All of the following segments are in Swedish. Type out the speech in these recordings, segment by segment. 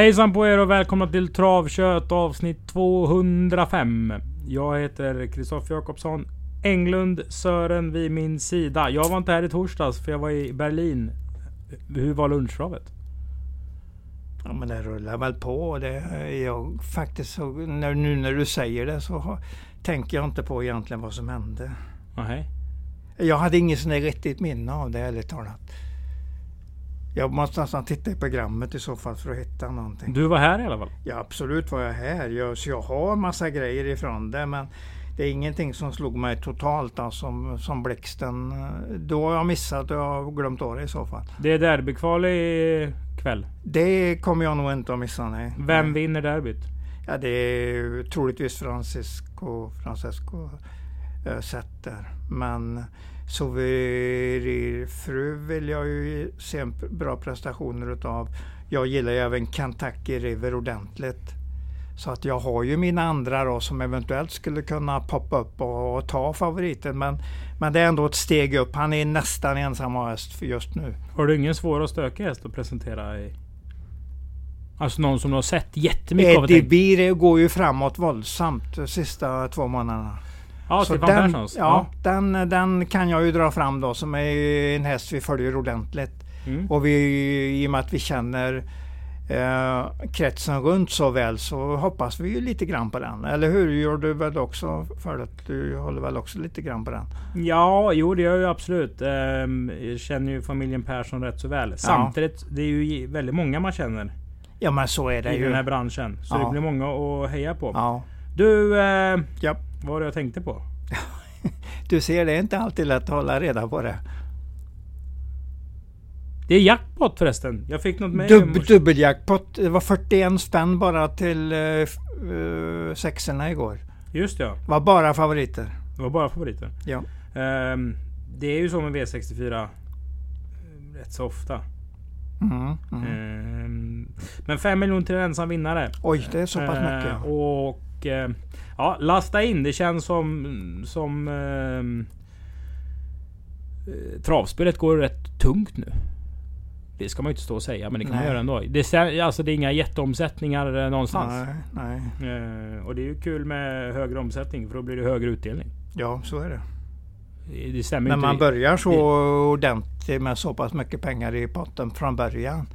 Hejsan på er och välkomna till Travkött avsnitt 205. Jag heter Kristoffer Jakobsson. Englund Sören vid min sida. Jag var inte här i torsdags för jag var i Berlin. Hur var lunchtravet? Ja men det rullar väl på. Det, jag, faktiskt så, när, nu när du säger det så har, tänker jag inte på egentligen vad som hände. Nej. Jag hade inget sånt riktigt minne av det ärligt talat. Jag måste nästan titta i programmet i så fall för att hitta någonting. Du var här i alla fall? Ja absolut var jag här. Jag, så jag har massa grejer ifrån det men det är ingenting som slog mig totalt då, som, som blixten. Då har jag missat och jag har glömt av det i så fall. Det är derbykval i kväll. Det kommer jag nog inte att missa nej. Vem vinner derbyt? Ja det är troligtvis Francisco, Francesco äh, Setter. Men Soverir fru vill jag ju se bra prestationer utav. Jag gillar ju även Kentucky River ordentligt. Så att jag har ju mina andra då som eventuellt skulle kunna poppa upp och, och ta favoriten. Men, men det är ändå ett steg upp. Han är nästan ensam häst för just nu. Har du ingen svår och stökig häst att presentera i? Alltså någon som du har sett jättemycket av? Eddie Beer går ju framåt våldsamt de sista två månaderna. Ja, Så Stefan den, Perssons? ja, Den, den kan jag ju dra fram då som är en häst vi följer ordentligt. Mm. Och vi, i och med att vi känner eh, kretsen runt så väl så hoppas vi ju lite grann på den. Eller hur? Gör du väl också för att du håller väl också lite grann på den? Ja, jo det gör jag absolut. Ehm, Jag känner ju familjen Persson rätt så väl. Samtidigt, det är ju väldigt många man känner Ja men så är det i ju. den här branschen. Så Ja. det blir många att heja på. Ja. Du, eh, Ja. Vad var det jag tänkte på? Du ser, det är inte alltid lätt att hålla reda på det. Det är jackpot förresten. Jag fick något med Dub, dubbeljackpot. Det var 41 spänn bara till uh, sexorna igår. Just det, ja. Det var bara favoriter. Det var bara favoriter. Ja. Ehm, det är ju så med V64 eh, rätt så ofta. Mm, mm. Ehm, men 5 miljoner till en ensam vinnare. Oj, det är så pass mycket. Eh, ja. Och eh, ja, lasta in. Det känns som som ehm, eh, travspelet går rätt tungt nu. Det ska man ju inte stå och säga, men det kan man Nej. göra ändå. Det, alltså, det är inga jätteomsättningar eh, någonstans. Nej, nej. Eh, och det är ju kul med högre omsättning, för då blir det högre utdelning. Ja, så är det. Det, det stämmer När inte. man börjar så ordentligt med så pass mycket pengar i potten från början.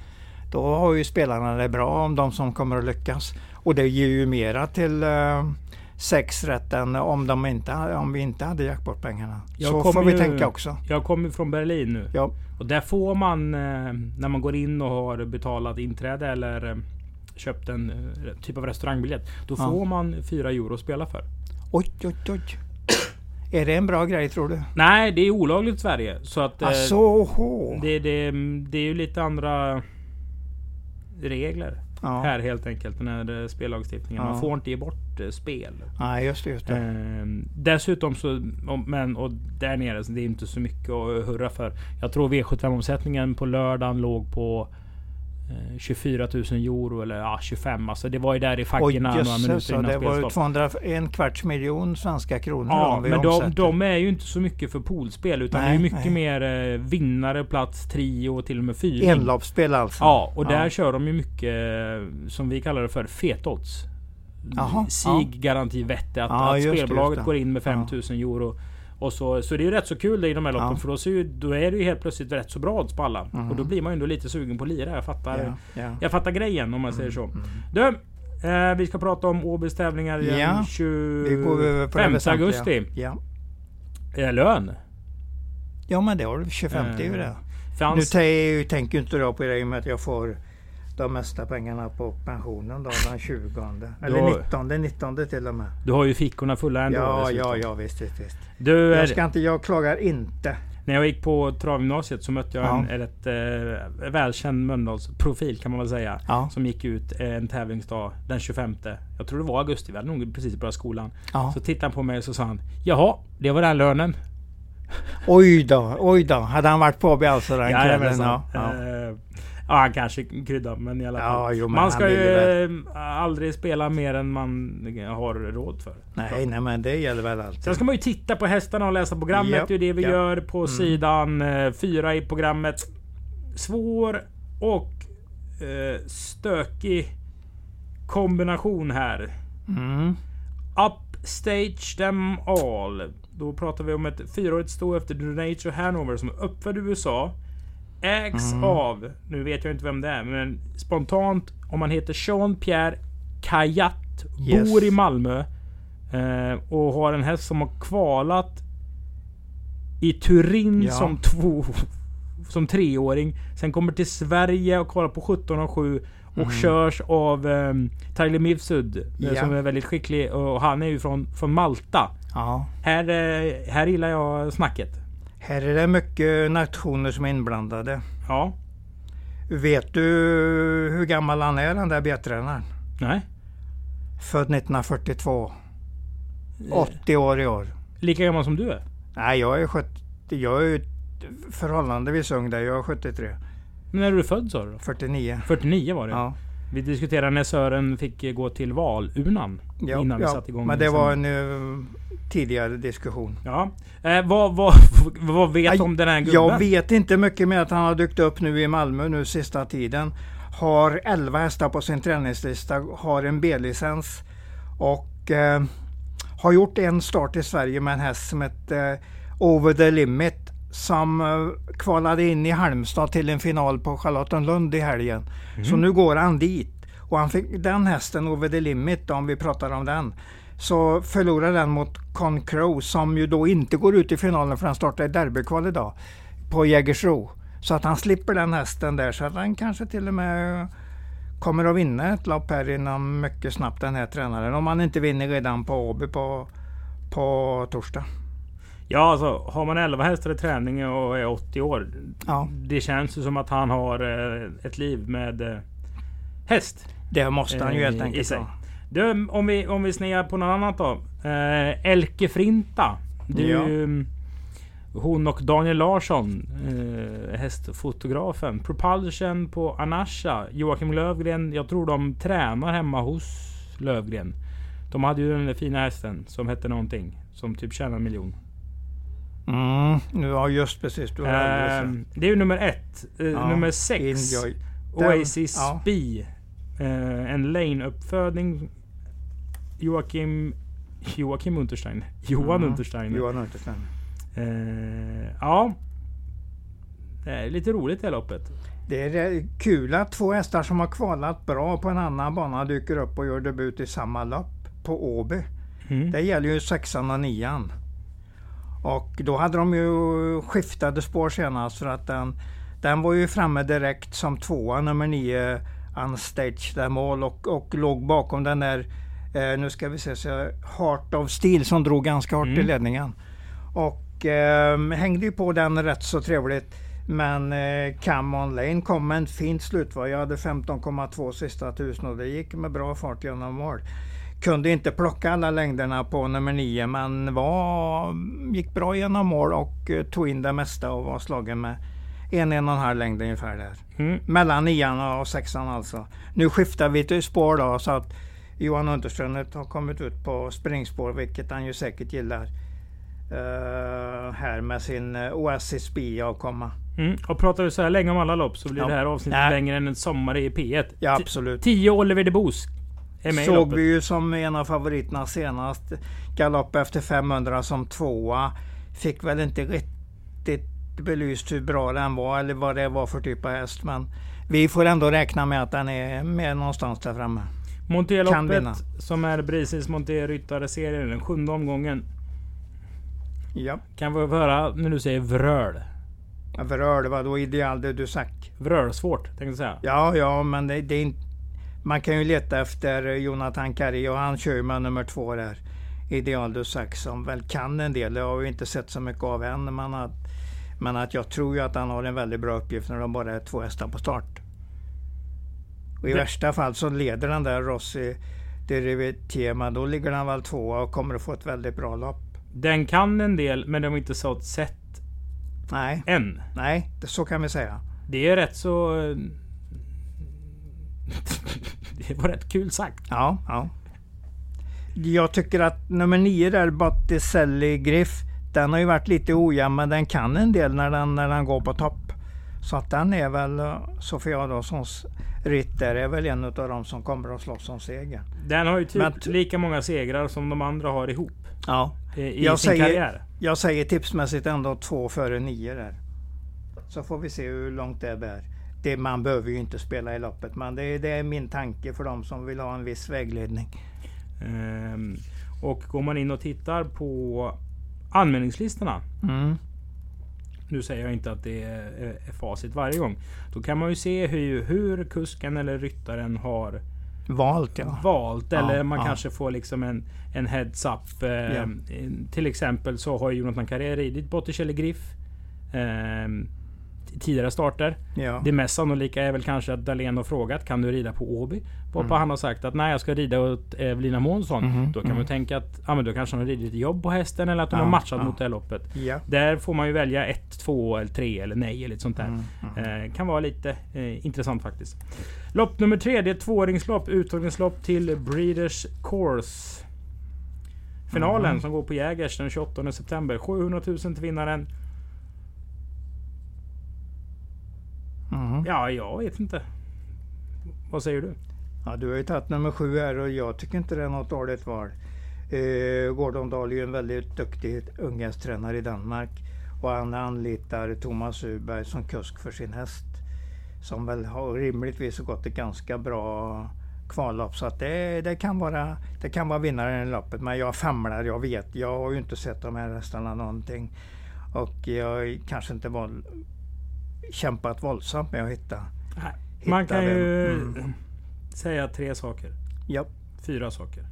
Då har ju spelarna det bra om de som kommer att lyckas. Och det ger ju mera till uh, sex rätt än om, de inte, om vi inte hade jackpotpengarna. Så kommer får vi ju- tänka också. Jag kommer från Berlin nu. Ja. Och där får man, eh, när man går in och har betalat inträde eller eh, köpt en eh, typ av restaurangbiljett. Då Ja. får man 4 euro att spela för. Oj, oj, oj. Är det en bra grej tror du? Nej, det är olagligt i Sverige. Så att eh, Alltså, det, det, det är ju lite andra regler Ja. här helt enkelt. Den här eh, spellagstiftningen. Man Ja. får inte ge bort eh, spel. Nej, just det. Just det. Eh, dessutom så, men och där nere, så det är inte så mycket att hurra för. Jag tror V75-omsättningen på lördagen låg på 24 000 euro eller ja, 25. Alltså det var ju där i Oj fackorna några minuter så innan det var spelstopp. 200, en kvarts miljon svenska kronor Ja, men de, de är ju inte så mycket för poolspel utan Nej, det är mycket nej. mer eh, vinnare, plats, trio och till och med fyrning. Enloppsspel alltså? Ja, och Ja. där kör de ju mycket eh, som vi kallar det för fetodds. Jaha, Sig garanti vette att, Ja, att det, spelbolaget det. går in med 5000 euro. Och så, så det är ju rätt så kul i de här loppen Ja. för då, ser då är det ju helt plötsligt rätt så bra odds på alla. Mm. Och då blir man ju ändå lite sugen på att lira. Jag fattar, Ja, ja. jag fattar grejen om man säger så. Mm. Du! Eh, vi ska prata om Åbys tävlingar den Ja, det 25 väsentliga. augusti. Ja. Eh, lön. ja, men det har du. 25 är ju Eh, det. Nu Fanns, tä- tänker ju inte jag på det i och med att jag får de mesta pengarna på pensionen då den 20. Eller Då- 19, 19 till och med. du har ju fickorna fulla ändå. Ja, ja, ja, visst, visst, visst. Du, Jag, ska inte, jag klagar inte. När jag gick på travgymnasiet så mötte jag Ja. en, rätt eh, välkänd Mölndalsprofil kan man väl säga. Ja. Som gick ut en tävlingsdag den 25. Jag tror det var augusti, vi hade nog precis börjat skolan. Ja. Så tittade han på mig och så sa han Jaha, det var den lönen. Oj då, oj då. Hade han varit på AB alltså den kvällen? Jajamensan. Ja, ja. Eh, han kanske kryddade men i alla fall. Ja, jo, man ska ju eh, aldrig spela mer än man har råd för. Nej, nej, men det gäller väl alltid. Sen ska man ju titta på hästarna och läsa programmet. Ja, det är det vi ja. gör på Mm. sidan 4 i programmet. Svår och eh, stökig kombination här. Mm. Upstage them all. Då pratar vi om ett fyraårigt sto efter Donator Hanover som är uppfödd i USA. Ägs Mm. av, nu vet jag inte vem det är, men spontant om man heter Jean-Pierre Kajat. Yes. Bor i Malmö. Eh, och har en häst som har kvalat i Turin Ja. som två som treåring. Sen kommer till Sverige och kvalar på 17 och 7 och Mm. körs av um, Tyler Mifsud. Ja. Som är väldigt skicklig och han är ju från, från Malta. Ja. Här, eh, här gillar jag snacket. Här är det mycket nationer som är inblandade. Ja. Vet du hur gammal han är den där B-tränaren? Nej. Född 1942. 80 år i år. Lika gammal som du är. Nej, jag är, 70, jag är förhållandevis ung där. Jag är 73. Men när är du född sa du då? 49. 49 var det. Ja. Vi diskuterade när Sören fick eh, gå till valurnan. Ja, innan vi ja, satte igång. Men det var en uh, tidigare diskussion. Ja. Eh, vad, vad, vad vet du om den här gubben? Jag vet inte mycket med att han har dykt upp nu i Malmö nu sista tiden. Har 11 hästar på sin träningslista, har en B-licens och eh, har gjort en start i Sverige med en häst som heter eh, Over the Limit som eh, kvalade in i Halmstad till en final på Charlottenlund i helgen. Så nu går han dit. Och han fick den hästen Over the Limit, om vi pratar om den, så förlorar den mot Con Crow som ju då inte går ut i finalen för han startar i derbykval idag på Jägersro. Så att han slipper den hästen där så att han kanske till och med kommer att vinna ett lopp här inom mycket snabbt den här tränaren. Om han inte vinner redan på Åby på, på torsdag. Ja, alltså har man 11 hästar i träning och är 80 år. Ja. Det känns ju som att han har eh, ett liv med eh, häst. Det måste han ju helt Eh, i enkelt sig. ha. Du, om vi, om vi snear på något annat då. Elke Frinta. Är Ja. hon och Daniel Larsson, hästfotografen. Propulsion på Anasha. Joakim Lövgren, jag tror de tränar hemma hos Lövgren. De hade ju den där fina hästen som hette någonting. Som typ tjänar en miljon. Mm, nu har just precis. Du har Eh, det är ju nummer ett. Eh, Ja, nummer sex. Enjoy. Oasis ja. Spee. Eh, en lane-uppfödning. Joakim... Joakim Unterstein. Johan Mm. Unterstein. Johan Unterstein. Eh, ja. Det är lite roligt det här loppet. Det är kul att två hästar som har kvalat bra på en annan bana dyker upp och gör debut i samma lopp på Åby. Mm. Det gäller ju sexan och nian. Och då hade de ju skiftade spår senast för att den, den var ju framme direkt som tvåa, nummer nio, Unstage Them All och, och låg bakom den där, eh, nu ska vi se, så Heart of Steel som drog ganska hårt i Mm. ledningen. Och eh, hängde ju på den rätt så trevligt. Men eh, Come On Lane kom med en fint slutvar. Jag hade 15,2 sista tusen och det gick med bra fart genom mål. Kunde inte plocka alla längderna på nummer 9 men var, gick bra genom mål och eh, tog in det mesta och var slagen med en, en och en halv längd ungefär där. Mm. Mellan nian och sexan alltså. Nu skiftar vi till spår då så att Johan Unterström har kommit ut på springspår vilket han ju säkert gillar. eh, här med sin uh, Oasis B-avkomma. Mm. Och pratar vi så här länge om alla lopp så blir Ja. det här avsnittet Nej. längre än en sommar i P1. Ja absolut. 10 Oliver de Boos Såg vi ju som en av favoriterna senast. Galopp efter 500 som tvåa. Fick väl inte riktigt belyst hur bra den var eller vad det var för typ av häst. Men vi får ändå räkna med att den är med någonstans där framme. Vinna. som är Brisis Monté ryttare-serien. Den sjunde omgången. Ja, Kan vi höra när du säger vröl? Verör, det var då ideal du sagt. Vrölsvårt tänkte jag säga. Ja, ja, men det, det är inte... Man kan ju leta efter Jonathan Kari och han kör ju med nummer två där. Ideal du sagt som väl kan en del. Det har vi inte sett så mycket av än. Men att, men att jag tror ju att han har en väldigt bra uppgift när de bara är två hästar på start. Och i Det- värsta fall så leder den där Rossi Derivitema. Då ligger han väl tvåa och kommer att få ett väldigt bra lopp. Den kan en del men de har inte så sett Nej, än. nej, det, så kan vi säga. Det är rätt så... eh, det var rätt kul sagt. Ja, ja. Jag tycker att nummer nio där, Botticelli Griff, den har ju varit lite ojämn men den kan en del när den, när den går på topp. Så att den är väl, eh, Sofia Adolfssons ritt där är väl en av de som kommer att slåss om seger. Den har ju typ Men- lika många segrar som de andra har ihop. Ja. I, i Jag sin säger- karriär. Jag säger tipsmässigt ändå två före nio där. Så får vi se hur långt det bär. Det, man behöver ju inte spela i loppet men det, det är min tanke för de som vill ha en viss vägledning. Ehm, och går man in och tittar på anmälningslistorna. Mm. Nu säger jag inte att det är, är facit varje gång. Då kan man ju se hur, hur kusken eller ryttaren har Valt ja. valt. Ja, eller man ja. kanske får liksom en, en heads up. Eh, Ja. Till exempel så har ju Jonathan Carré ridit Botticelli Griff. Eh, tidigare starter. ja. Det mest sannolika är väl kanske att Dahlén har frågat Kan du rida på Åby? Varpå Mm. han har sagt att nej jag ska rida åt Evelina Månsson. Mhm, Då kan man mhm. tänka att ja, men då kanske han har ridit jobb på hästen eller att de Ja, har matchat ja. mot det här loppet. ja. Där får man ju välja ett, två eller tre eller nej eller lite sånt där. Mm, mm. Eh, kan vara lite eh, intressant faktiskt. Lopp nummer tre, det är ett tvååringslopp. Uttagningslopp till Breeders Course. Finalen Mhm. som går på Jägers den 28 september. 700 000 till vinnaren. Mhm. Ja, jag vet inte. Vad säger du? Ja, du har ju tagit nummer sju här och jag tycker inte det är något dåligt val. Eh, Gordon Dahl är ju en väldigt duktig unghästtränare i Danmark och han anlitar Thomas Uberg som kusk för sin häst. Som väl har rimligtvis gått ett ganska bra kvallopp. Så att det, det, kan vara, det kan vara vinnaren i loppet. Men jag famlar, jag vet. Jag har ju inte sett de här hästarna någonting. Och jag kanske inte våld, kämpat våldsamt med att hitta. Man hitta kan vem. ju Mm. säga tre saker. Ja, Fyra saker.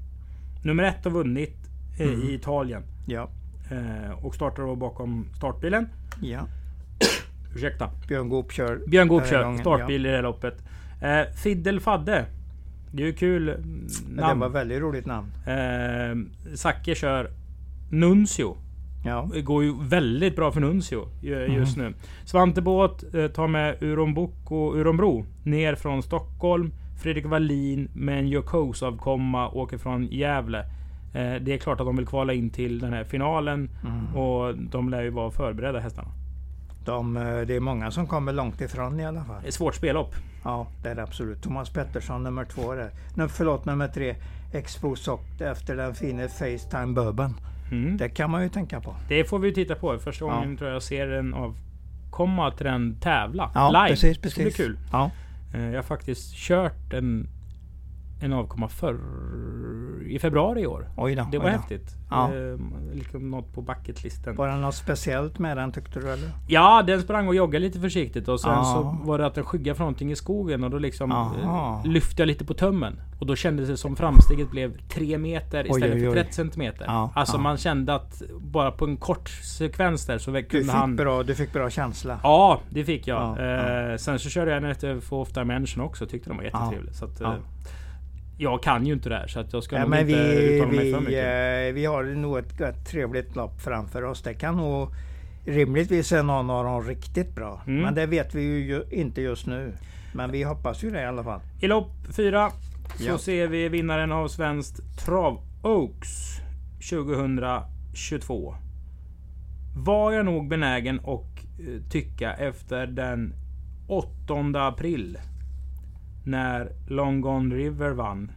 Nummer ett har vunnit eh, Mm. i Italien. ja, Eh, och startar då bakom startbilen. ja. Ursäkta. Björn Goop kör. Björn Goop den kör startbil i det här loppet. Eh, Fiddel Fadde. Det är ju kul Ja. Det namn. var väldigt roligt namn. Eh, Zacke kör Nuncio. Ja, Det går ju väldigt bra för Nuncio ju- just Mm. nu. Svante Båth eh, tar med Uronboko Uronbro ner från Stockholm. Fredrik Wallin med en Jokos-avkomma åker från Gävle. Eh, det är klart att de vill kvala in till den här finalen Mm. och de lär ju vara förberedda hästarna. de, eh, det är många som kommer långt ifrån i alla fall. Det är svårt spellopp. Ja, det är det absolut. Thomas Pettersson nummer två där. Nu, förlåt, nummer tre. Expo Sock efter den fina Facetime Bourbon. Mm. Det kan man ju tänka på. Det får vi titta på. Första Ja. gången tror jag ser en av komma till den tävla Ja, live. precis, Det ska bli precis. kul. Ja, Eh, Jag har faktiskt kört en, en avkomma förr i februari i år. oj då. Det var oj då. häftigt. Ja. Eh, liksom något på bucketlisten. Var det något speciellt med den tyckte du eller? Ja, den sprang och joggade lite försiktigt och sen Ja. så var det att den skyggade för någonting i skogen och då liksom Aha. eh, lyfte jag lite på tömmen. Och då kändes det som framsteget blev 3 meter istället oj, för oj. 30 centimeter. Ja, alltså man kände att bara på en kort sekvens där så Du kunde fick, han... bra, du fick bra känsla. Ja, det fick jag. Ja, ja. Eh, sen så körde jag en efter Fourth Dimension också. Tyckte de var jättetrevlig. Så att, eh. Jag kan ju inte det här så att jag ska Ja, nog inte vi, uttala mig för mycket. eh, vi har nog ett, ett trevligt lopp framför oss. Det kan nog rimligtvis är någon av dem riktigt bra. Mm. Men det vet vi ju inte just nu. Men vi hoppas ju det i alla fall. I lopp 4 så Ja. ser vi vinnaren av Svenskt Trav Oaks 2022. Var jag nog benägen att eh, tycka efter den 8 april. När Long Gone River vann.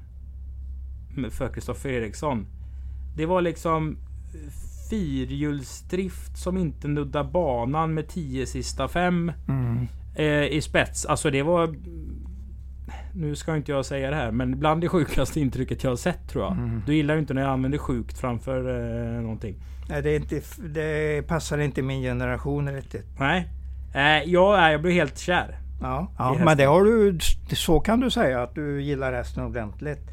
För Kristoffer Eriksson. Det var liksom eh, fyrhjulsdrift som inte nuddar banan med 10 sista fem eh, i spets. Alltså det var... Nu ska inte jag säga det här, men bland det sjukaste intrycket jag har sett tror jag. Mm. Du gillar ju inte när jag använder sjukt framför eh, någonting. Nej, det, är inte, det passar inte min generation riktigt. Nej. Eh, jag, jag blir helt kär. Ja, ja men det har du, så kan du säga att du gillar hästen ordentligt.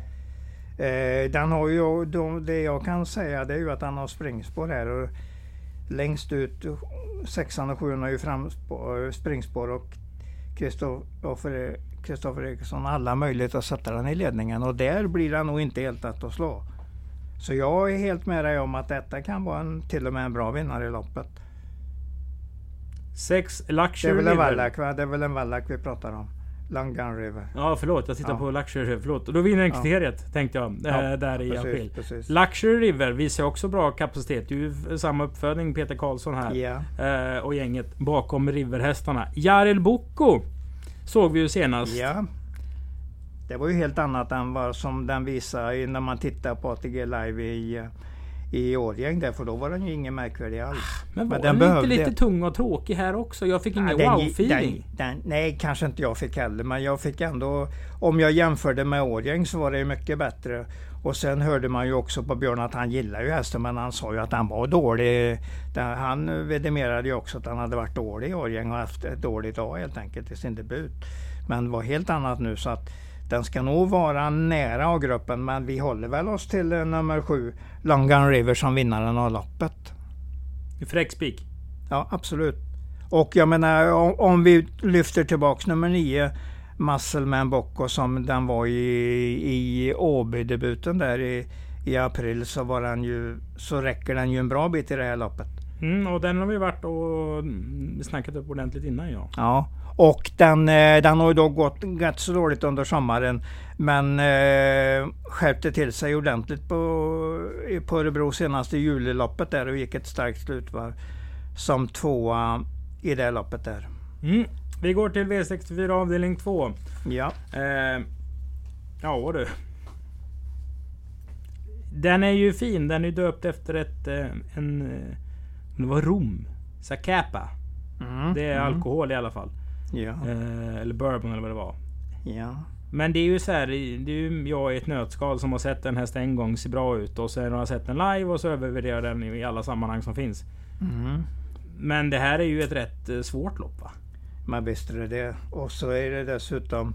Eh, den har ju, de, det jag kan säga det är ju att han har springspår här. Och längst ut, sexan och sjuan har ju framspår, springspår och Kristoffer Kristoffer Eriksson alla möjligheter att sätta den i ledningen och där blir den nog inte helt lätt att slå. Så jag är helt med dig om att detta kan vara en, till och med en bra vinnare i loppet. Sex Det är Luxury väl en River. vallack va? Det är väl en vallack vi pratar om. Langan River. Ja förlåt, jag tittar Ja. på Luxury River. Förlåt. Och då vinner den Ja. kriteriet tänkte jag. Ja, eh, där i precis, april. Precis. Luxury River visar också bra kapacitet. Det är ju samma uppfödning Peter Karlsson här. Ja, Eh, och gänget bakom Riverhästarna. Jaril Boko såg vi ju senast. ja. Det var ju helt annat än vad som den visade i- när man tittar på ATG live i, eh, i Årjäng där, för då var den ju ingen märkvärdig alls. Men var Men den, den inte behövde- lite tung och tråkig här också? Jag fick ingen den- wow-feeling. Nej, kanske inte jag fick heller, men jag fick ändå... Om jag jämförde med Årjäng så var det mycket bättre. Och sen hörde man ju också på Björn att han gillar ju hästen, men han sa ju att han var dålig. Han vidimerade ju också att han hade varit dålig i Årjäng och haft ett dåligt dag helt enkelt i sin debut. Men var helt annat nu så att den ska nog vara nära A-gruppen, men vi håller väl oss till eh, nummer sju, Long Gun River som vinnaren av loppet. Fräck spik. Ja, absolut. Och jag menar om, om vi lyfter tillbaks nummer nio, Muscleman Bocco som den var i, i Åby-debuten där i, i april så, var den ju, så räcker den ju en bra bit i det här loppet. Mm, och den har vi varit och mm, snackat upp ordentligt innan ja. Ja, och den, eh, den har ju då gått rätt så dåligt under sommaren. Men eh, skärpte till sig ordentligt på, på Örebro senaste juliloppet där och gick ett starkt slutvarv som tvåa i det loppet där. Mm. Vi går till V64 avdelning 2. Ja. Eh, ja du. Den är ju fin. Den är döpt efter ett... Eh, en... Eh, det var rom. Zacapa. Mm, Det är mm. alkohol i alla fall. Ja, Eh, eller bourbon eller vad det var. ja. Men det är ju så här, det är ju jag i ett nötskal som har sett en häst en gång se bra ut och sen har jag sett den live och så övervärderar den i alla sammanhang som finns. Mm. Men det här är ju ett rätt eh, svårt lopp va? Men visst är det det. Och så är det dessutom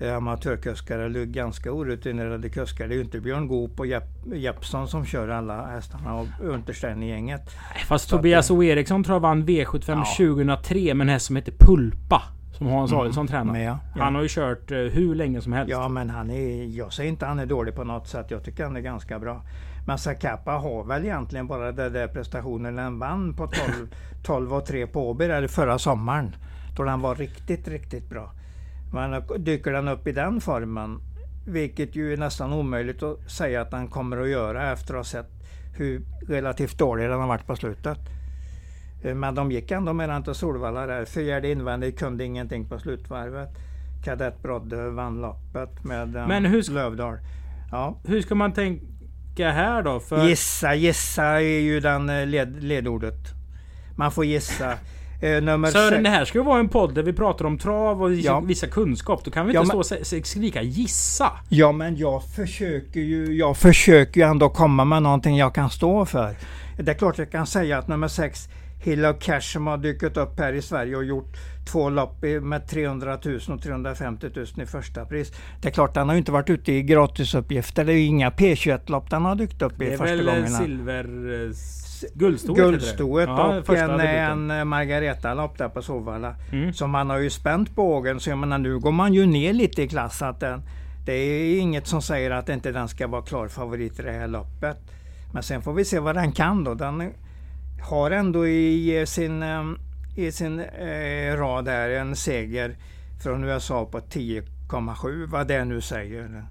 amatörkuskar eller ganska orutinerade kuskar. Det är ju inte Björn Goop och Jepp, Jeppsson som kör alla hästarna och Unterstein i gänget. Fast Så Tobias O. Eriksson tror jag vann V75 Ja. 2003 med en häst som heter Pulpa. Som Hans Mm. Adielsson tränar. Men ja, ja. Han har ju kört eh, hur länge som helst. Ja, men han är, jag säger inte han är dålig på något sätt. Jag tycker han är ganska bra. Men Zacapa har väl egentligen bara den där prestationen när han vann på 12, 12 och 3 på Åby eller förra sommaren. Då den var riktigt, riktigt bra. Men dyker den upp i den formen, vilket ju är nästan omöjligt att säga att den kommer att göra efter att ha sett hur relativt dålig den har varit på slutet. Eh, Men de gick ändå med den till Solvalla där. Fjärde invändigt kunde ingenting på slutvarvet. Kadett Brodde vann loppet med eh, Men hur Lövdahl. Ja. Hur ska man tänka här då? För Gissa, gissa är ju den eh, led, ledordet. Man får gissa. Eh, nummer Sören, det här ska ju vara en podd där vi pratar om trav och vissa, Ja. vissa kunskap. Då kan vi Ja, inte men- stå och skrika gissa. Ja, men jag försöker ju jag försöker ju ändå komma med någonting jag kan stå för. Det är klart jag kan säga att nummer sex Hill of Cash som har dykt upp här i Sverige och gjort två lopp med 300 000 och 350 000 i första pris. Det är klart, den har ju inte varit ute i gratisuppgifter. Det är ju inga P21-lopp den har dykt upp i Det är första väl eh, gångerna. silver... Guldstoet. Guldstoet Ja, och en, en eh, Margareta-lopp där på Solvalla. Mm. Så man har ju spänt bågen. Så jag menar, nu går man ju ner lite i klass. Att den, det är inget som säger att inte den ska vara klar favorit i det här loppet. Men sen får vi se vad den kan då. Den har ändå i eh, sin, eh, i sin eh, rad här en seger från USA på 10,7 vad det nu säger.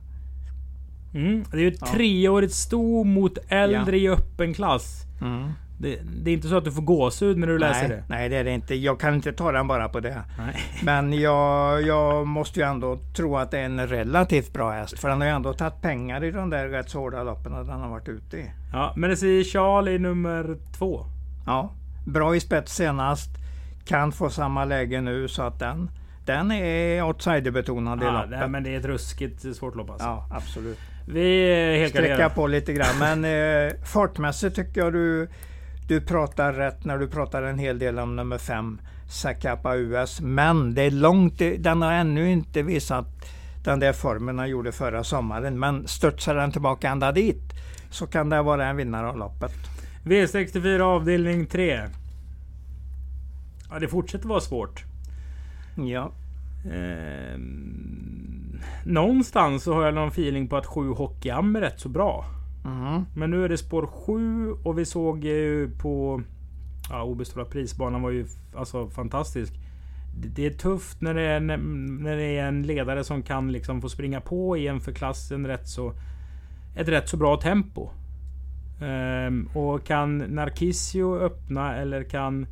Mm. Det är ju ett Ja. treårigt sto mot äldre i öppen klass. Mm. Det, det är inte så att du får gåshud när du läser nej, det. nej, det är det inte. Jag kan inte ta den bara på det. Nej. Men jag, jag måste ju ändå tro att det är en relativt bra häst. För den har ju ändå tagit pengar i de där rätt så hårda loppen den har varit ute i. Ja, men det säger Charlie nummer två. Ja, bra i spets senast. Kan få samma läge nu så att den, den är outsiderbetonad i Ja, loppet. nej, men det är ett ruskigt svårt lopp alltså. Ja, absolut. Vi är helt Sträcka på lite grann. Men eh, fartmässigt tycker jag du, du pratar rätt när du pratar en hel del om nummer fem, Zacapa US. Men det är långt, den har ännu inte visat den där formen den gjorde förra sommaren. Men studsar den tillbaka ända dit så kan det vara en vinnare av loppet. V64 avdelning 3. Ja, det fortsätter vara svårt. Ja, Ehm, någonstans så har jag någon feeling på att 7 Hockeyam är rätt så bra. Mhm. Men nu är det spår 7 och vi såg ju på... Ja, Åby Stora Prisbanan var ju alltså fantastisk. det är tufft när det är, när det är en ledare som kan liksom få springa på i en för klassen rätt så... Ett rätt så bra tempo. Um, och kan Narcisio öppna eller kan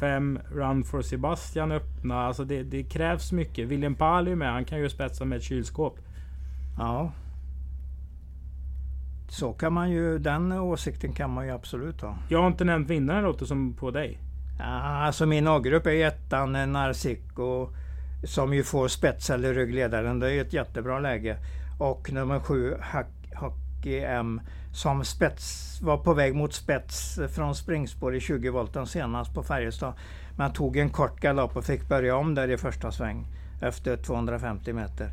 5 Run for Sebastian öppna? Alltså det, det krävs mycket. William Pali med. Han kan ju spetsa med ett kylskåp. Ja. Så kan man ju, den åsikten kan man ju absolut ha. Jag har inte nämnt vinnaren låter som på dig. Ja, alltså min A-grupp är ettan Narcico som ju får spets eller ryggledaren. Det är ett jättebra läge. Och nummer sju Hockey M som spets, var på väg mot spets från springspår i 20 volten senast på Färjestad. Men tog en kort galopp och fick börja om där i första sväng efter 250 meter.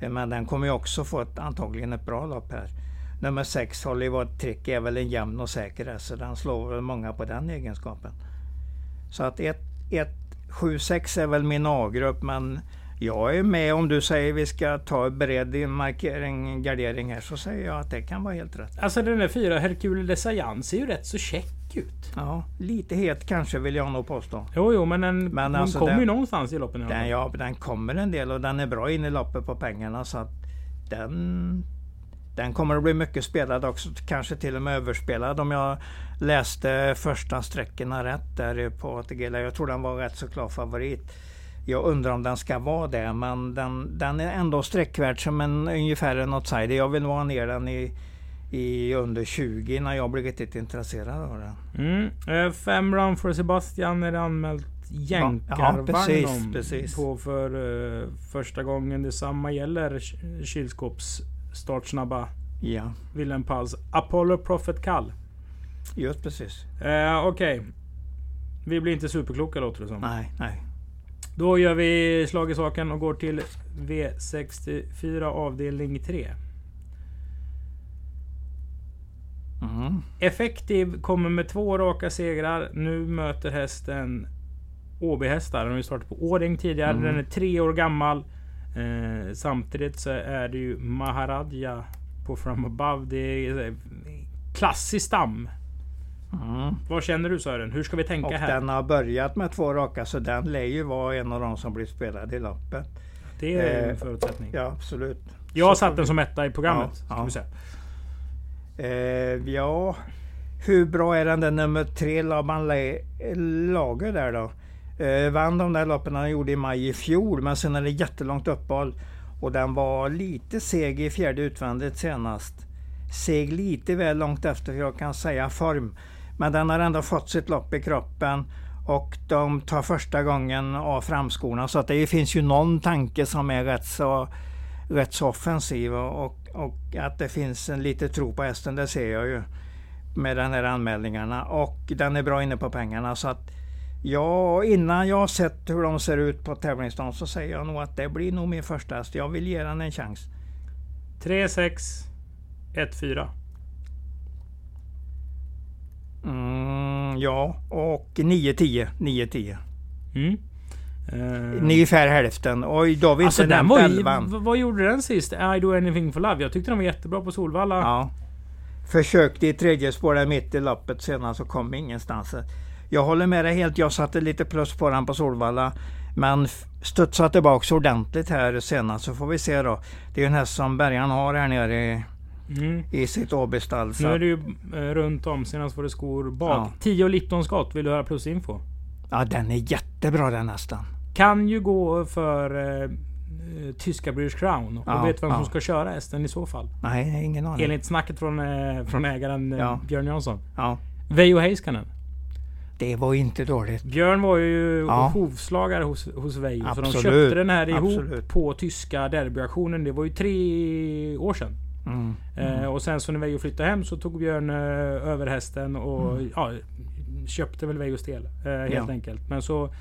Eh, men den kommer ju också få ett, antagligen ett bra lopp här. Nummer 6 Hollywood Trick är väl en jämn och säker häst så den slår väl många på den egenskapen. Så att 1, 1, 7, 6 är väl min A-grupp men jag är med om du säger vi ska ta beredd markering, gardering här så säger jag att det kan vara helt rätt. Alltså den där fyra Hercule de Sayan ser ju rätt så check ut. Ja, lite het kanske vill jag nog påstå. Jo, jo, men den, men den alltså kommer ju någonstans i loppen. Den, ja, den kommer en del och den är bra in i loppet på pengarna så att den den kommer att bli mycket spelad också, kanske till och med överspelad om jag läste första sträckorna rätt där på ATG. Jag tror den var rätt så klar favorit. Jag undrar om den ska vara det, men den, den är ändå sträckvärd som en ungefär en outsider. Jag vill vara ner den i, i under 20 när jag blir riktigt intresserad av den. Mm. Eh, fem run för Sebastian är det anmält jänkarvagn ja, precis. på för uh, första gången. Detsamma gäller kylskåps startsnabba ja. Wilhelm Pals Apollo Prophet Kall. Just precis. Eh, Okej. Okay. Vi blir inte superkloka låter det som. Nej, nej. Då gör vi slag i saken och går till V64 avdelning 3. Mm. Effektiv kommer med två raka segrar. Nu möter hästen Åby-hästar. Den har startat på Åring tidigare. Mm. Den är tre år gammal. Eh, samtidigt så är det ju Maharadja på From Above. Det är klassisk stam. Mm. Vad känner du Sören? Hur ska vi tänka och här? Den har börjat med två raka så den lär ju vara en av de som blir spelade i loppet. Det är en eh, förutsättning. Ja absolut. Jag har satt den som etta i programmet. Ja, ja. Eh, ja. Hur bra är den där nummer tre Laban Lager där då? Eh, vann de där loppen han gjorde i maj i fjol men sen är det jättelångt uppehåll. Och den var lite seg i fjärde utvändigt senast. Seg lite väl långt efter jag kan säga form. Men den har ändå fått sitt lopp i kroppen. Och de tar första gången av framskorna. Så att det finns ju någon tanke som är rätt så, rätt så offensiv. Och, och att det finns en lite tro på hästen, det ser jag ju. Med den här anmälningarna. Och den är bra inne på pengarna. så att Ja, innan jag har sett hur de ser ut på tävlingsdagen så säger jag nog att det blir nog min första häst. Jag vill ge den en chans. 3, 6, 1, 4. Mm, ja, och 9, 10. 9, 10. Mm. Uh, Ungefär hälften. Då har vi alltså inte nämnt elvan. Vad gjorde den sist? I do anything for love. Jag tyckte den var jättebra på Solvalla. Ja. Försökte i tredje spåret mitt i loppet senast och kom ingenstans. Jag håller med dig helt. Jag satte lite plus på den på Solvalla. Men studsade tillbaka ordentligt här senast så får vi se då. Det är en häst som Bergan har här nere i, mm. i sitt Åbystall. Nu är det ju eh, runt om. Senast var det skor bak. Ja. 10 och Lipton skott. Vill du höra plusinfo? Ja den är jättebra den hästen. Kan ju gå för eh, tyska British Crown. Och ja, vet vem ja. som ska köra hästen i så fall? Nej, ingen aning. Enligt snacket från, eh, från ägaren eh, ja. Björn Jansson. Ja. Veijo Heiskanen. Det var inte dåligt. Björn var ju ja. hovslagare hos, hos Veijo. Så de köpte den här ihop Absolut. på tyska derbyaktionen. Det var ju tre år sedan. Mm. Eh, mm. och sen så när Veijo flyttade hem så tog Björn eh, över hästen och mm. ja, köpte väl Veijos del. Eh, helt ja. enkelt. Men så,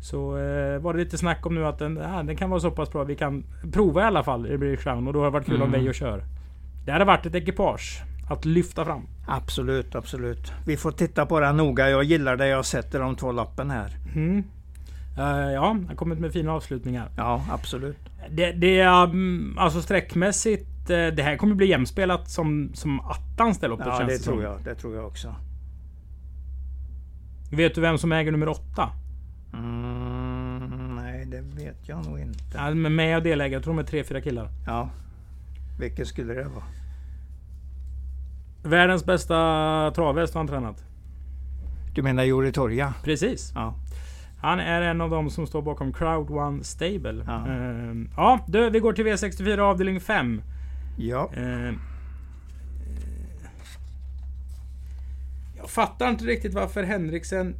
så eh, var det lite snack om nu att den, ah, den kan vara så pass bra. Vi kan prova i alla fall i British Crown. Och då har det varit kul om mm. Veijo kör. Det hade varit ett ekipage att lyfta fram. Absolut, absolut. Vi får titta på den noga. Jag gillar det jag sätter de två lappen här. Mm. Uh, ja, har kommit med fina avslutningar. Ja, absolut. Det, det är um, alltså sträckmässigt. Uh, det här kommer bli jämspelat som, som attans det loppet Ja, det tror jag. Det tror jag också. Vet du vem som äger nummer åtta? Mm, vet jag nog inte. Ja, men med och delägare, jag tror de är tre, fyra killar. Ja. Vilken skulle det vara? Världens bästa travhäst har han tränat. Du menar Jori Torja? Precis. Ja. Han är en av dem som står bakom Crowd One Stable. Ja. Ehm, ja, du, vi går till V64 avdelning 5. Ja. Eh, eh, jag fattar inte riktigt varför Henriksen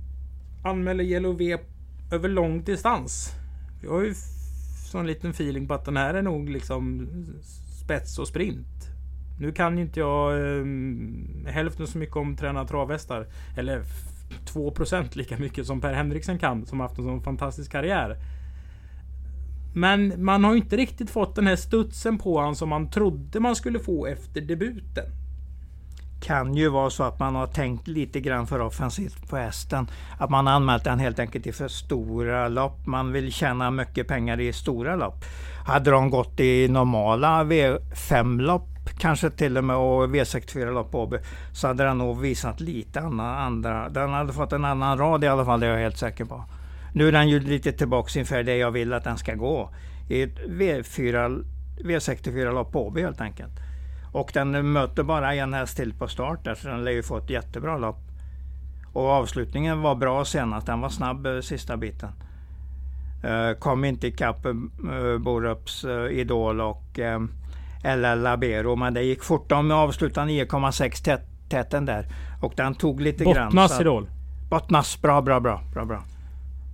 anmäler Yellow V över lång distans. Jag har ju sån liten feeling på att den här är nog liksom spets och sprint. Nu kan ju inte jag eh, hälften så mycket om att träna travhästar. Eller 2% lika mycket som Per Henriksen kan, som haft en sån fantastisk karriär. Men man har ju inte riktigt fått den här studsen på han som man trodde man skulle få efter debuten. Kan ju vara så att man har tänkt lite grann för offensivt på hästen. Att man har anmält den helt enkelt i för stora lopp. Man vill tjäna mycket pengar i stora lopp. Hade de gått i normala V5-lopp, kanske till och med och V64-lopp på Åby, så hade den nog visat lite andra. Den hade fått en annan rad i alla fall, det är jag helt säker på. Nu är den ju lite tillbaks inför det jag vill att den ska gå. I ett V4, V64-lopp på Åby helt enkelt. Och den möter bara en häst till på start där, så den lär ju få ett jättebra lopp. Och avslutningen var bra senast. Den var snabb eh, sista biten. Eh, kom inte ikapp uh, Borups Idol och LL Labero. Men det gick fort. De avslutade 9,6 tät, täten där. Och den tog lite grann. Bottnas Idol. Bottnas. Bra, bra, bra. bra, bra.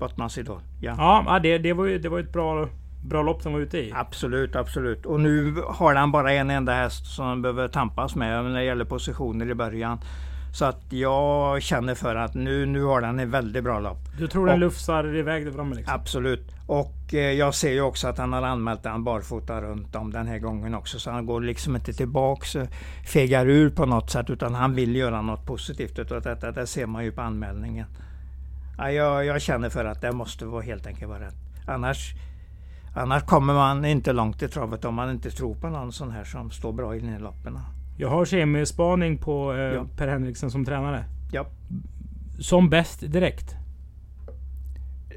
Bottnas Idol. Ja. Ja, det, det var ju det var ett bra, bra lopp som var ute i. Absolut, absolut. Och nu har han bara en enda häst som han behöver tampas med när det gäller positioner i början. Så att jag känner för att nu, nu har den en väldigt bra lopp. Du tror den Och- lufsar iväg där framme liksom? Absolut. Och eh, jag ser ju också att han har anmält den barfota runt om den här gången också. Så han går liksom inte tillbaks, eh, fegar ur på något sätt. Utan han vill göra något positivt utav detta. Det ser man ju på anmälningen. Ja, jag, jag känner för att det måste vara helt enkelt vara rätt. Annars, annars kommer man inte långt i travet om man inte tror på någon sån här som står bra i den här loppen. Jag har kemispaning på eh, Ja. Per Henriksen som tränare. Ja. Som bäst direkt.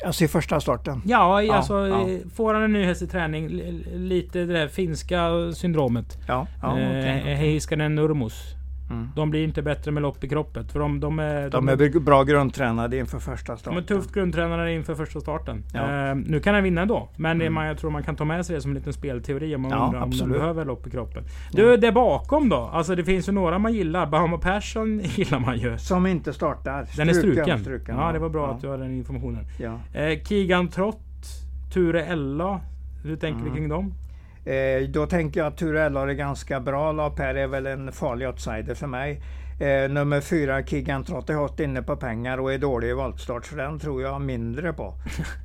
Alltså i första starten. Ja, Ja, alltså ja. får han en ny häst i träning, li- lite det där finska syndromet. Ja, ja okej, eh, okej. Heiskanen Nurmos. Mm. De blir inte bättre med lopp i kroppen. För de, de är... De är bra grundtränade inför första de starten. är tufft grundtränare inför första starten. Ja. Eh, nu kan han vinna ändå. Men Mm. man, jag tror man kan ta med sig det som en liten spelteori om man Ja, undrar om de absolut. behöver lopp i kroppen. Du, det bakom då? Alltså det finns ju några man gillar. Bahama Persson gillar man ju. Som inte startar. Den är struken. struken, ja, det var bra ja. att du har den informationen. Ja. Eh, Kigan Trott, Ture Ella. Hur tänker Mm. vi kring dem? Eh, då tänker jag att Ture Eller är ganska bra lopp. Här är väl en farlig outsider för mig. Eh, nummer fyra, Kigan är hårt inne på pengar och är dålig i voltstart. Så den tror jag mindre på.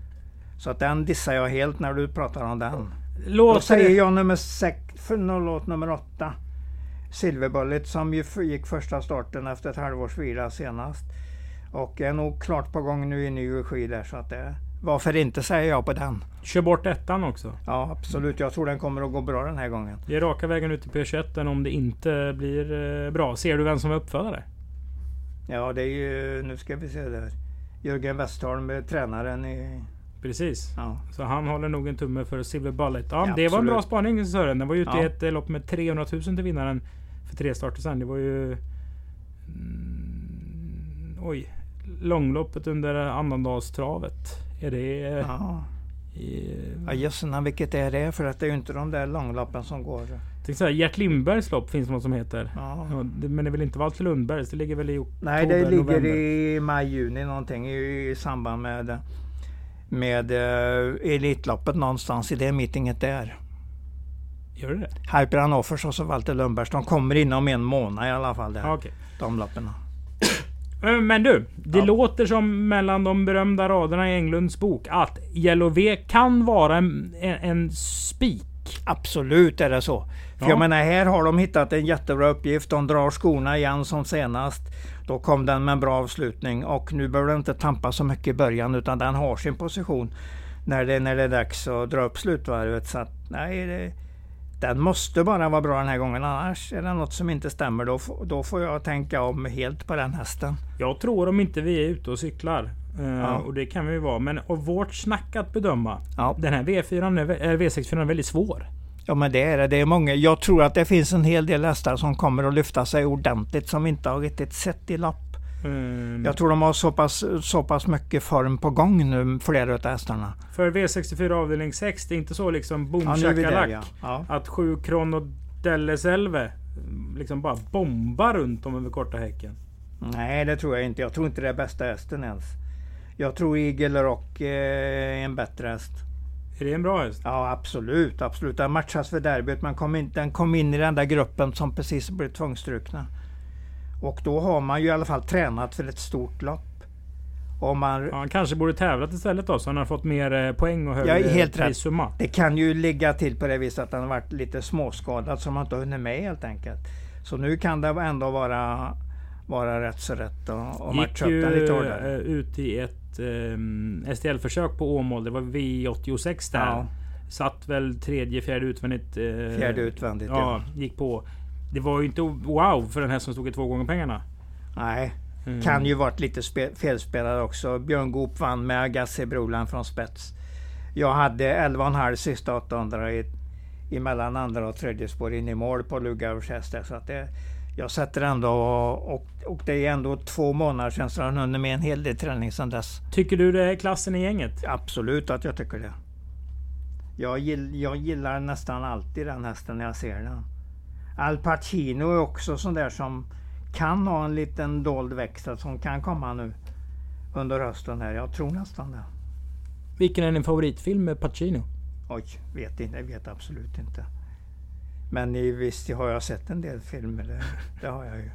så att den dissar jag helt när du pratar om den. Då Låter säger det... jag nummer sex, för låt nummer åtta. Silverbullet som ju gick första starten efter ett halvårs vila senast. Och är nog klart på gång nu i ny regi där så att det... Varför inte säger jag på den? Kör bort ettan också. Ja absolut, jag tror den kommer att gå bra den här gången. Det är raka vägen ut till P21 om det inte blir eh, bra. Ser du vem som var uppfödare? Ja det är ju, nu ska vi se där. Jörgen Westholm, eh, tränaren i... Precis. Ja, Så han håller nog en tumme för Silver Bullet. Ja, Ja, det var en bra spaning Sören. Den var ju ute i Ja. ett eh, lopp med 300 000 till vinnaren för tre starter sen. Det var ju... Mm, oj. Långloppet under annandagstravet. Är det... eh, ja. i, ja jösses vilket är det? För att det är ju inte de där långloppen som går. tänkte säga, Gert Lindbergs lopp finns något som heter. Ja. Ja, det, men det är väl inte Valter Lundbergs? Det ligger väl i oktober, Nej, det ligger november? i maj, juni någonting i, i samband med, med uh, Elitloppet någonstans i det meetinget där. Gör det det? Hyper Hannoffers och så Walter Lundbergs. De kommer inom en månad i alla fall. Där, Ja, okej. De loppen. Eh, Men du, det Ja. låter som mellan de berömda raderna i Englunds bok att Yellow V kan vara en, en, en spik. Absolut är det så. För Ja. jag menar här har de hittat en jättebra uppgift. De drar skorna igen som senast. Då kom den med en bra avslutning och nu behöver den inte tampa så mycket i början utan den har sin position när det, när det är dags att dra upp slutvarvet. Så att, nej, det, den måste bara vara bra den här gången. Annars är det något som inte stämmer. Då, då får jag tänka om helt på den hästen. Jag tror om inte vi är ute och cyklar Eh, Ja. Och det kan vi ju vara. Men av vårt snack att bedöma. Ja. Den här V4, är vä- eller V64 är väldigt svår. Ja men det är det. Det är många. Jag tror att det finns en hel del hästar som kommer att lyfta sig ordentligt som vi inte har riktigt sett i lopp. Mm. Jag tror de har så pass, så pass mycket form på gång nu, flera av hästarna. För V64 avdelning 6, det är inte så liksom boom Ja, där ja. ja. Att 7 Krono Delleselve liksom bara bombar runt om över korta häcken. Nej det tror jag inte. Jag tror inte det är bästa hästen ens. Jag tror Eagle Rock eh, är en bättre häst. Är det en bra häst? Ja absolut, absolut. Den matchas för derbyt men kom in, den kom in i den där gruppen som precis blev tvångsstrukna. Och då har man ju i alla fall tränat för ett stort lopp. Om man, Ja, han kanske borde tävlat istället då, så han har fått mer eh, poäng och högre Ja, helt rätt. prissumma. Det kan ju ligga till på det viset att den har varit lite småskadad som man inte hunnit med helt enkelt. Så nu kan det ändå vara, vara rätt så rätt Gick matcha upp den lite hårdare. eh, ut i ett eh, STL-försök på Åmål. Det var V86 där. Ja, Satt väl tredje, fjärde utvändigt. fjärde utvändigt Ja, ja. gick på. Det var ju inte wow för den här som stod i två gånger pengarna. Nej, Mm. kan ju varit lite spe, felspelad också. Björn Goop vann med Agassi Broland från spets. Jag hade 11,5 sista 800 i, i mellan andra och tredje spår in i mål på Lugauers häst där, Så att det, jag sätter ändå och, och, och det är ändå två månader sedan så han hunnit med en hel del träning sedan dess. Tycker du det är klassen i gänget? Absolut att jag tycker det. Jag, gill, jag gillar nästan alltid den hästen när jag ser den. Al Pacino är också sån där som kan ha en liten dold växel som kan komma nu under hösten här. Jag tror nästan det. Vilken är din favoritfilm med Pacino? Oj, vet inte, jag vet absolut inte. Men visst har jag sett en del filmer, det, det har jag ju.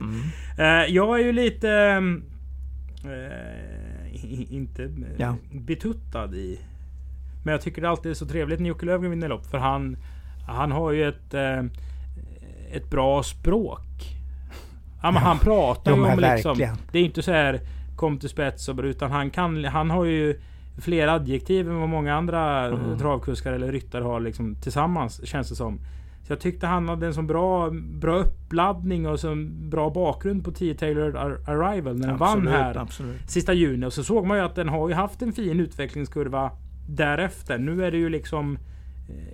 Mm. Eh, jag är ju lite... i- inte eh, Ja. betuttad i... Men jag tycker det alltid är så trevligt när Jocke Löfgren vinner lopp. För han, han har ju ett, eh, ett bra språk. Ja, men Ja, han pratar ja, ju men om liksom... Det är inte så här kom till spets och utan han kan... Han har ju fler adjektiv än vad många andra Mm. travkuskar eller ryttare har liksom tillsammans känns det som. Så jag tyckte han hade en så bra, bra uppladdning och så bra bakgrund på 10 Taylor Ar- Arrival när den vann här Absolut. sista juni. Och så såg man ju att den har ju haft en fin utvecklingskurva därefter. Nu är det ju liksom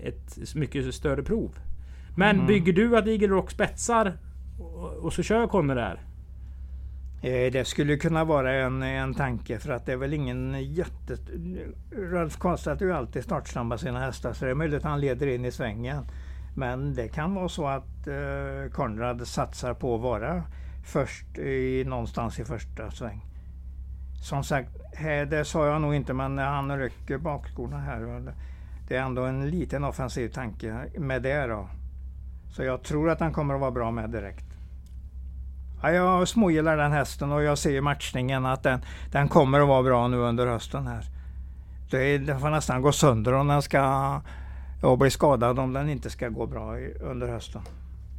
ett mycket större prov. Men Mm. bygger du att Eagle Rock spetsar och, och så kör Conny där? Eh, Det skulle kunna vara en, en tanke för att det är väl ingen jätte... Ralf Karlstedt är ju alltid startsnabb med sina hästar så det är möjligt att han leder in i svängen. Men det kan vara så att eh, Konrad satsar på att vara först i, någonstans i första sväng. Som sagt, här, det sa jag nog inte men han rycker bakskorna här. Det- är ändå en liten offensiv tanke med det då. Så jag tror att han kommer att vara bra med direkt. Ja, jag smågillar den hästen och jag ser i matchningen att den, den kommer att vara bra nu under hösten här. Det, den får nästan gå sönder om den ska och bli skadad om den inte ska gå bra under hösten.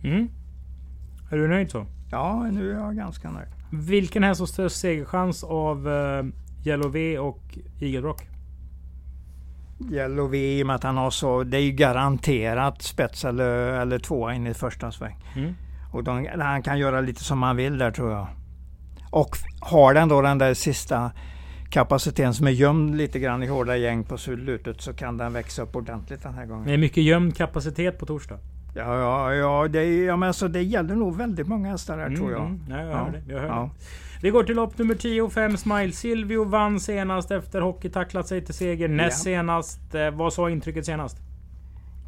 Mm. Är du nöjd så? Ja, nu är jag ganska nöjd. Vilken häst har störst segerchans av uh, Yellow V och Eagle Yellow V i och med att han har så, det är ju garanterat spets eller, eller tvåa in i första sväng. Mm. Och de, han kan göra lite som han vill där tror jag. Och har den då den där sista kapaciteten som är gömd lite grann i hårda gäng på slutet så kan den växa upp ordentligt den här gången. Det är mycket gömd kapacitet på torsdag. Ja, ja, ja, det, ja men alltså, det gäller nog väldigt många hästar här tror jag. Mm, ja, jag Ja. hör det. Jag hör Ja. det. Vi går till lopp nummer 10 och 5 Smile. Silvio vann senast efter hockeytacklat sig till seger. Näst Ja. senast. Eh, vad sa intrycket senast?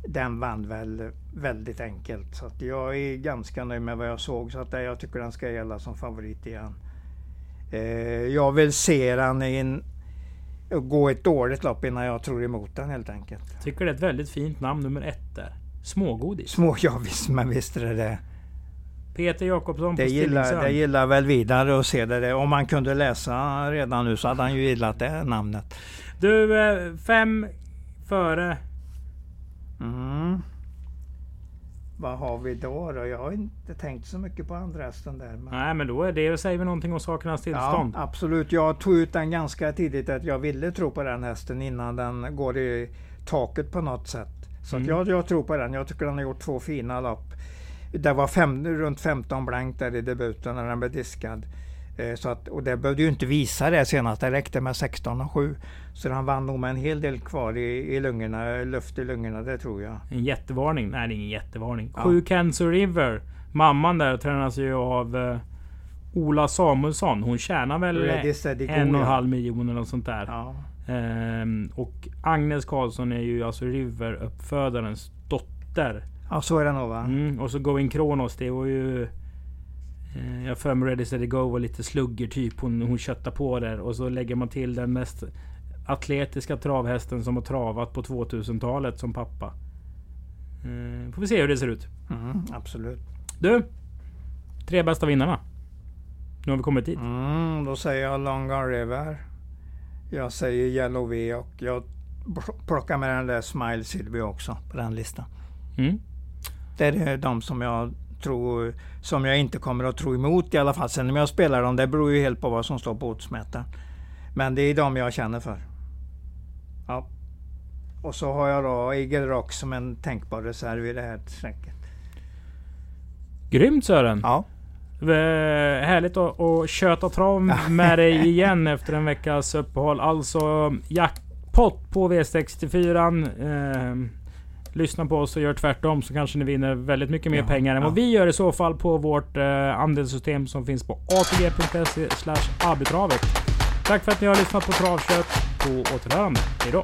Den vann väl väldigt enkelt. Så jag är ganska nöjd med vad jag såg. Så att jag tycker den ska gälla som favorit igen. Eh, jag vill se den in, gå ett dåligt lopp innan jag tror emot den helt enkelt. Tycker det är ett väldigt fint namn nummer ett där. Smågodis. Små, ja visst, men visst är det det. Peter Jakobsson på Det gillar, Stillingsön. det gillar väl vidare att se det. Om man kunde läsa redan nu så hade han ju gillat det namnet. Du, eh, fem före. Mm. Vad har vi då, då? Jag har inte tänkt så mycket på andra hästen där. Men... Nej men då är det, säger vi någonting om sakernas Ja, tillstånd. absolut. Jag tog ut den ganska tidigt att jag ville tro på den hästen innan den går i taket på något sätt. Så Mm. jag, jag tror på den. Jag tycker den har gjort två fina lopp. Det var fem, runt 15 blankt där i debuten när den blev diskad. Eh, så att, och det behövde ju inte visa det senast, det räckte med 16 och 7. Så han vann nog med en hel del kvar i, i lungorna, luft i lungorna, det tror jag. En jättevarning? Nej, det är ingen jättevarning. Ja. 7 Cancer River. Mamman där tränas ju av uh, Ola Samuelsson. Hon tjänar väl en och en halv miljon eller något sånt där. Ja. Um, och Agnes Karlsson är ju alltså River-uppfödarens dotter. Ja, så är det nog va? Mm, och så Going Kronos, det var ju... Eh, jag för mig Ready Steady Go var lite slugger typ. Hon, hon köttar på där. Och så lägger man till den mest atletiska travhästen som har travat på 2000-talet som pappa. Eh, får vi se hur det ser ut. Mm, absolut. Du! Tre bästa vinnarna. Nu har vi kommit dit. Mm, då säger jag Longa River. Jag säger Yellow V och jag plockar med den där Smile Silvio också på den listan. Mm. Det är de som jag tror, som jag inte kommer att tro emot i alla fall. Sen om jag spelar dem, det beror ju helt på vad som står på oddsmätaren. Men det är de jag känner för. Ja. Och så har jag då Eagle Rock som en tänkbar reserv i det här strecket. Grymt Sören! Ja. Härligt att, att köta trav med dig igen efter en veckas uppehåll. Alltså jackpot på V64. Lyssna på oss och gör tvärtom så kanske ni vinner väldigt mycket mer ja, pengar än ja. vad vi gör i så fall på vårt eh, andelssystem som finns på atg.se arbitravet. Tack för att ni har lyssnat på Travkött. På återhörande. Hejdå!